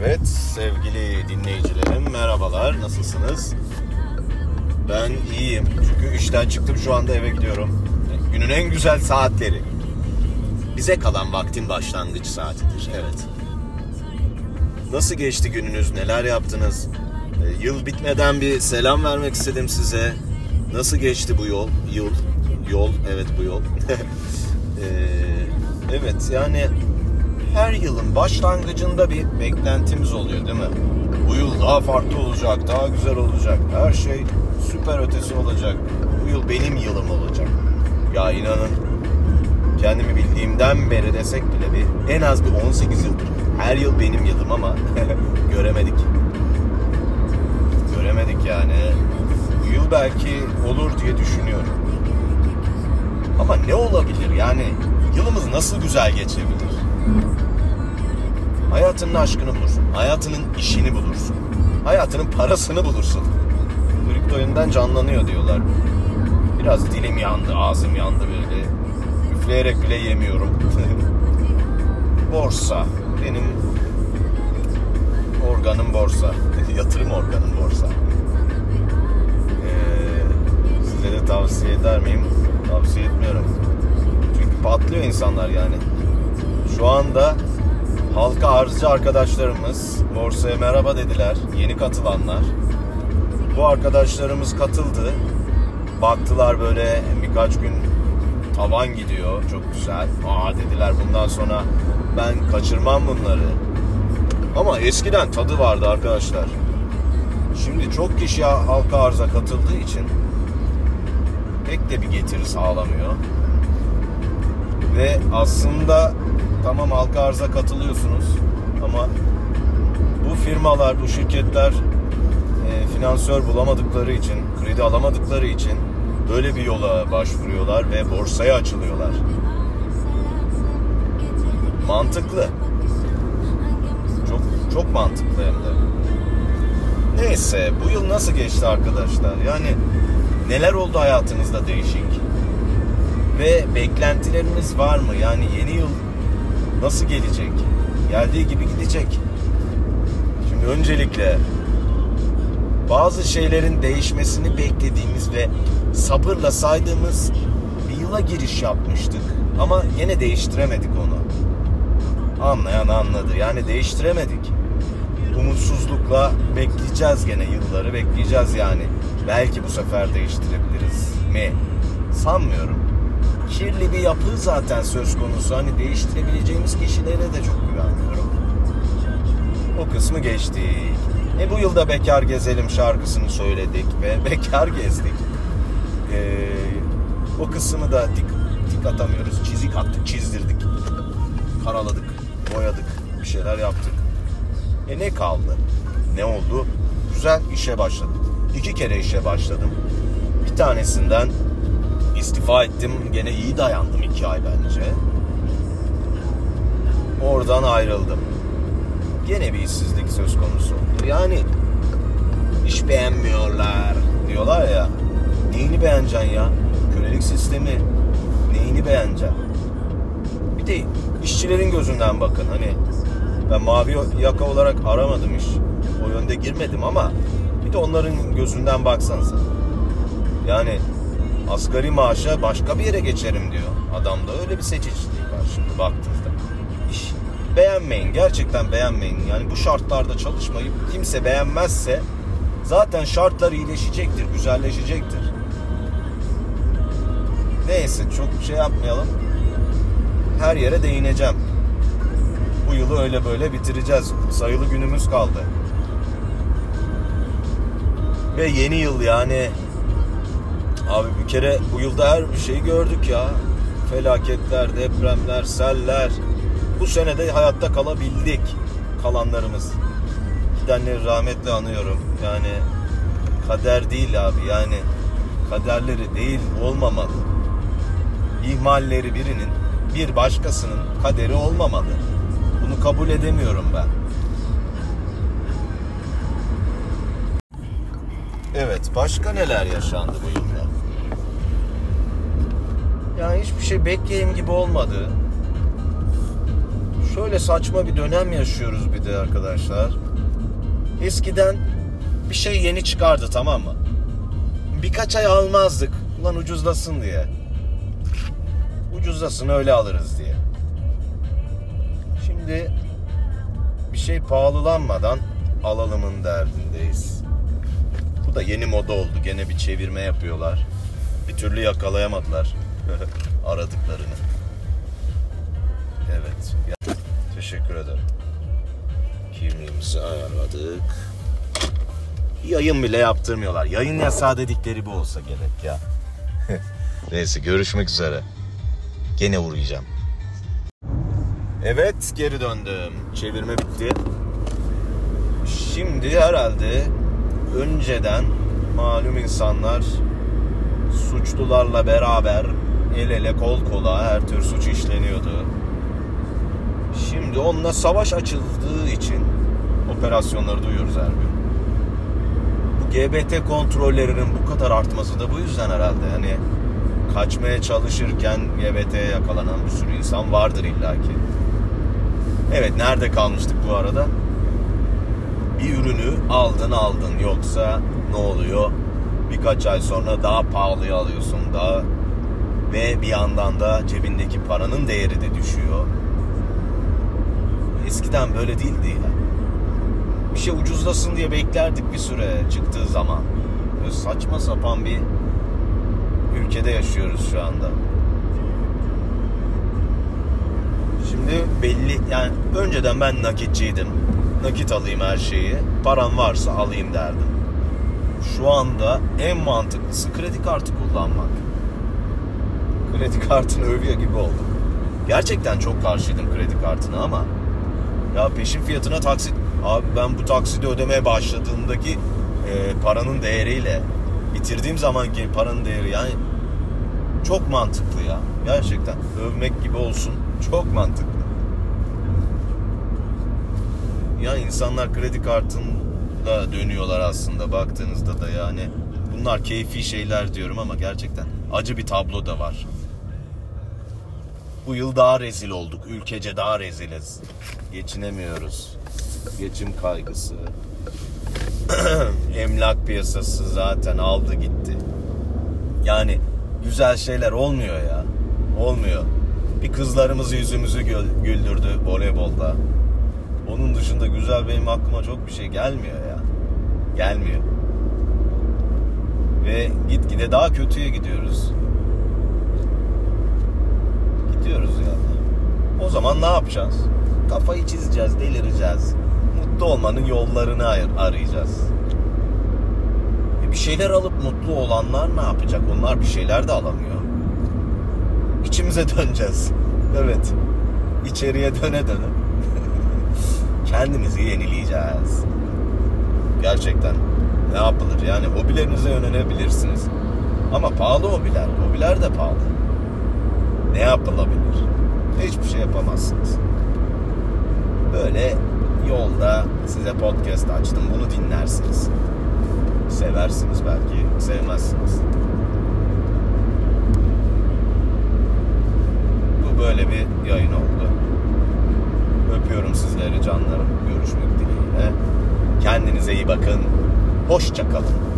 Evet sevgili dinleyicilerim merhabalar nasılsınız? Ben iyiyim çünkü işten çıktım şu anda eve gidiyorum. Günün en güzel saatleri. Bize kalan vaktin başlangıç saatidir evet. Nasıl geçti gününüz neler yaptınız? Ee, Yıl bitmeden bir selam vermek istedim size. Nasıl geçti bu yol? Yıl, yol, evet bu yol. Ee, evet yani her yılın başlangıcında bir beklentimiz oluyor değil mi? Bu yıl daha farklı olacak, daha güzel olacak. Her şey süper ötesi olacak. Bu yıl benim yılım olacak. Ya inanın kendimi bildiğimden beri desek bile bir en az bir 18 yıldır. Her yıl benim yılım ama göremedik. Göremedik yani. Bu yıl belki olur diye düşünüyorum. Ama ne olabilir yani yılımız nasıl güzel geçebilir? Hayatının aşkını bulursun. Hayatının işini bulursun. Hayatının parasını bulursun. Kripto oyundan canlanıyor diyorlar. Biraz dilim yandı, ağzım yandı böyle. Üfleyerek bile yemiyorum. borsa. Benim organım borsa. Yatırım organım borsa. Ee, size de tavsiye eder miyim? Tavsiye etmiyorum. Çünkü patlıyor insanlar yani. Şu anda halka arzcı arkadaşlarımız borsaya merhaba dediler. Yeni katılanlar. Bu arkadaşlarımız katıldı. Baktılar böyle birkaç gün tavan gidiyor. Çok güzel. Aa dediler bundan sonra ben kaçırmam bunları. Ama eskiden tadı vardı arkadaşlar. Şimdi çok kişi halka arza katıldığı için pek de bir getiri sağlamıyor. Ve aslında tamam halka arza katılıyorsunuz ama bu firmalar, bu şirketler e, finansör bulamadıkları için, kredi alamadıkları için böyle bir yola başvuruyorlar ve borsaya açılıyorlar. Mantıklı. Çok çok mantıklı hem de. Neyse bu yıl nasıl geçti arkadaşlar? Yani neler oldu hayatınızda değişik? Ve beklentileriniz var mı? Yani yeni yıl nasıl gelecek? Geldiği gibi gidecek. Şimdi öncelikle bazı şeylerin değişmesini beklediğimiz ve sabırla saydığımız bir yıla giriş yapmıştık. Ama yine değiştiremedik onu. Anlayan anladı. Yani değiştiremedik. Umutsuzlukla bekleyeceğiz gene yılları bekleyeceğiz yani. Belki bu sefer değiştirebiliriz mi? Sanmıyorum. Kirli bir yapı zaten söz konusu. Hani değiştirebileceğimiz kişilere de çok güvenmiyorum. O kısmı geçtik. E bu yılda Bekar Gezelim şarkısını söyledik ve bekar gezdik. Ee, o kısmı da dik, dik atamıyoruz. Çizik attık, çizdirdik. Karaladık, boyadık, bir şeyler yaptık. E ne kaldı? Ne oldu? Güzel işe başladım. İki kere işe başladım. Bir tanesinden istifa ettim. Gene iyi dayandım iki ay bence. Oradan ayrıldım. Gene bir işsizlik söz konusu oldu. Yani iş beğenmiyorlar diyorlar ya. Neyini beğeneceksin ya? Kölelik sistemi neyini beğeneceksin? Bir de işçilerin gözünden bakın hani ben mavi yaka olarak aramadım iş. O yönde girmedim ama bir de onların gözünden baksanıza. Yani asgari maaşa başka bir yere geçerim diyor. Adamda öyle bir seçicilik var şimdi baktığınızda. İş beğenmeyin. Gerçekten beğenmeyin. Yani bu şartlarda çalışmayı kimse beğenmezse zaten şartlar iyileşecektir, güzelleşecektir. Neyse çok şey yapmayalım. Her yere değineceğim. Bu yılı öyle böyle bitireceğiz. Sayılı günümüz kaldı. Ve yeni yıl yani abi bir kere bu yılda her bir şeyi gördük ya. Felaketler, depremler, seller. Bu senede hayatta kalabildik kalanlarımız. Gidenleri rahmetle anıyorum. Yani kader değil abi yani kaderleri değil olmamalı. İhmalleri birinin bir başkasının kaderi olmamalı. Bunu kabul edemiyorum ben. Evet, başka neler yaşandı bu yılda? Yani hiçbir şey bekleyeyim gibi olmadı. şöyle saçma bir dönem yaşıyoruz bir de arkadaşlar. Eskiden bir şey yeni çıkardı tamam mı? Birkaç ay almazdık. Ulan ucuzlasın diye. Ucuzlasın öyle alırız diye. Şimdi bir şey pahalılanmadan alalımın derdindeyiz. Bu da yeni moda oldu. Gene bir çevirme yapıyorlar. Bir türlü yakalayamadılar aradıklarını. Evet. Teşekkür ederim. Kimliğimizi ayarladık. Yayın bile yaptırmıyorlar. Yayın yasağı dedikleri bu olsa gerek ya. Neyse görüşmek üzere. Gene uğrayacağım. Evet geri döndüm. Çevirme bitti. Şimdi herhalde önceden malum insanlar suçlularla beraber el ele kol kola her tür suç işleniyordu. Şimdi onunla savaş açıldığı için operasyonları duyuyoruz her gün. Bu GBT kontrollerinin bu kadar artması da bu yüzden herhalde. Hani kaçmaya çalışırken GBT'ye yakalanan bir sürü insan vardır illaki. Evet nerede kalmıştık bu arada? Bir ürünü aldın aldın yoksa ne oluyor? Birkaç ay sonra daha pahalıya alıyorsun daha ve bir yandan da cebindeki paranın değeri de düşüyor. Eskiden böyle değildi ya. Bir şey ucuzlasın diye beklerdik bir süre çıktığı zaman. Böyle saçma sapan bir ülkede yaşıyoruz şu anda. Şimdi belli yani önceden ben nakitçiydim. Nakit alayım her şeyi. Param varsa alayım derdim. Şu anda en mantıklısı kredi kartı kullanmak. Kredi kartını övüyor gibi oldum. Gerçekten çok karşıydım kredi kartına ama ya peşin fiyatına taksit abi ben bu taksidi ödemeye başladığımdaki e, paranın değeriyle bitirdiğim zamanki paranın değeri yani çok mantıklı ya. Gerçekten övmek gibi olsun. Çok mantıklı. Ya insanlar kredi kartında dönüyorlar aslında baktığınızda da yani. Bunlar keyfi şeyler diyorum ama gerçekten acı bir tablo da var. Bu yıl daha rezil olduk. Ülkece daha reziliz. Geçinemiyoruz. Geçim kaygısı. Emlak piyasası zaten aldı gitti. Yani güzel şeyler olmuyor ya. Olmuyor. Bir kızlarımız yüzümüzü güldürdü voleybolda. Onun dışında güzel benim aklıma çok bir şey gelmiyor ya. Gelmiyor. Ve gitgide daha kötüye gidiyoruz. Gidiyoruz yani. O zaman ne yapacağız? Kafayı çizeceğiz, delireceğiz. Mutlu olmanın yollarını arayacağız. E bir şeyler alıp mutlu olanlar ne yapacak? Onlar bir şeyler de alamıyor. İçimize döneceğiz. Evet. İçeriye döne döne. Kendimizi yenileyeceğiz. Gerçekten ne yapılır? Yani hobilerinize yönelebilirsiniz. Ama pahalı hobiler. Hobiler de pahalı. Ne yapılabilir? Hiçbir şey yapamazsınız. Böyle yolda size podcast açtım. Bunu dinlersiniz. Seversiniz belki, sevmezsiniz. Bu böyle bir yayın oldu. Öpüyorum sizleri canlarım. Görüşmek dileğiyle. Kendinize iyi bakın. Hoşça kalın.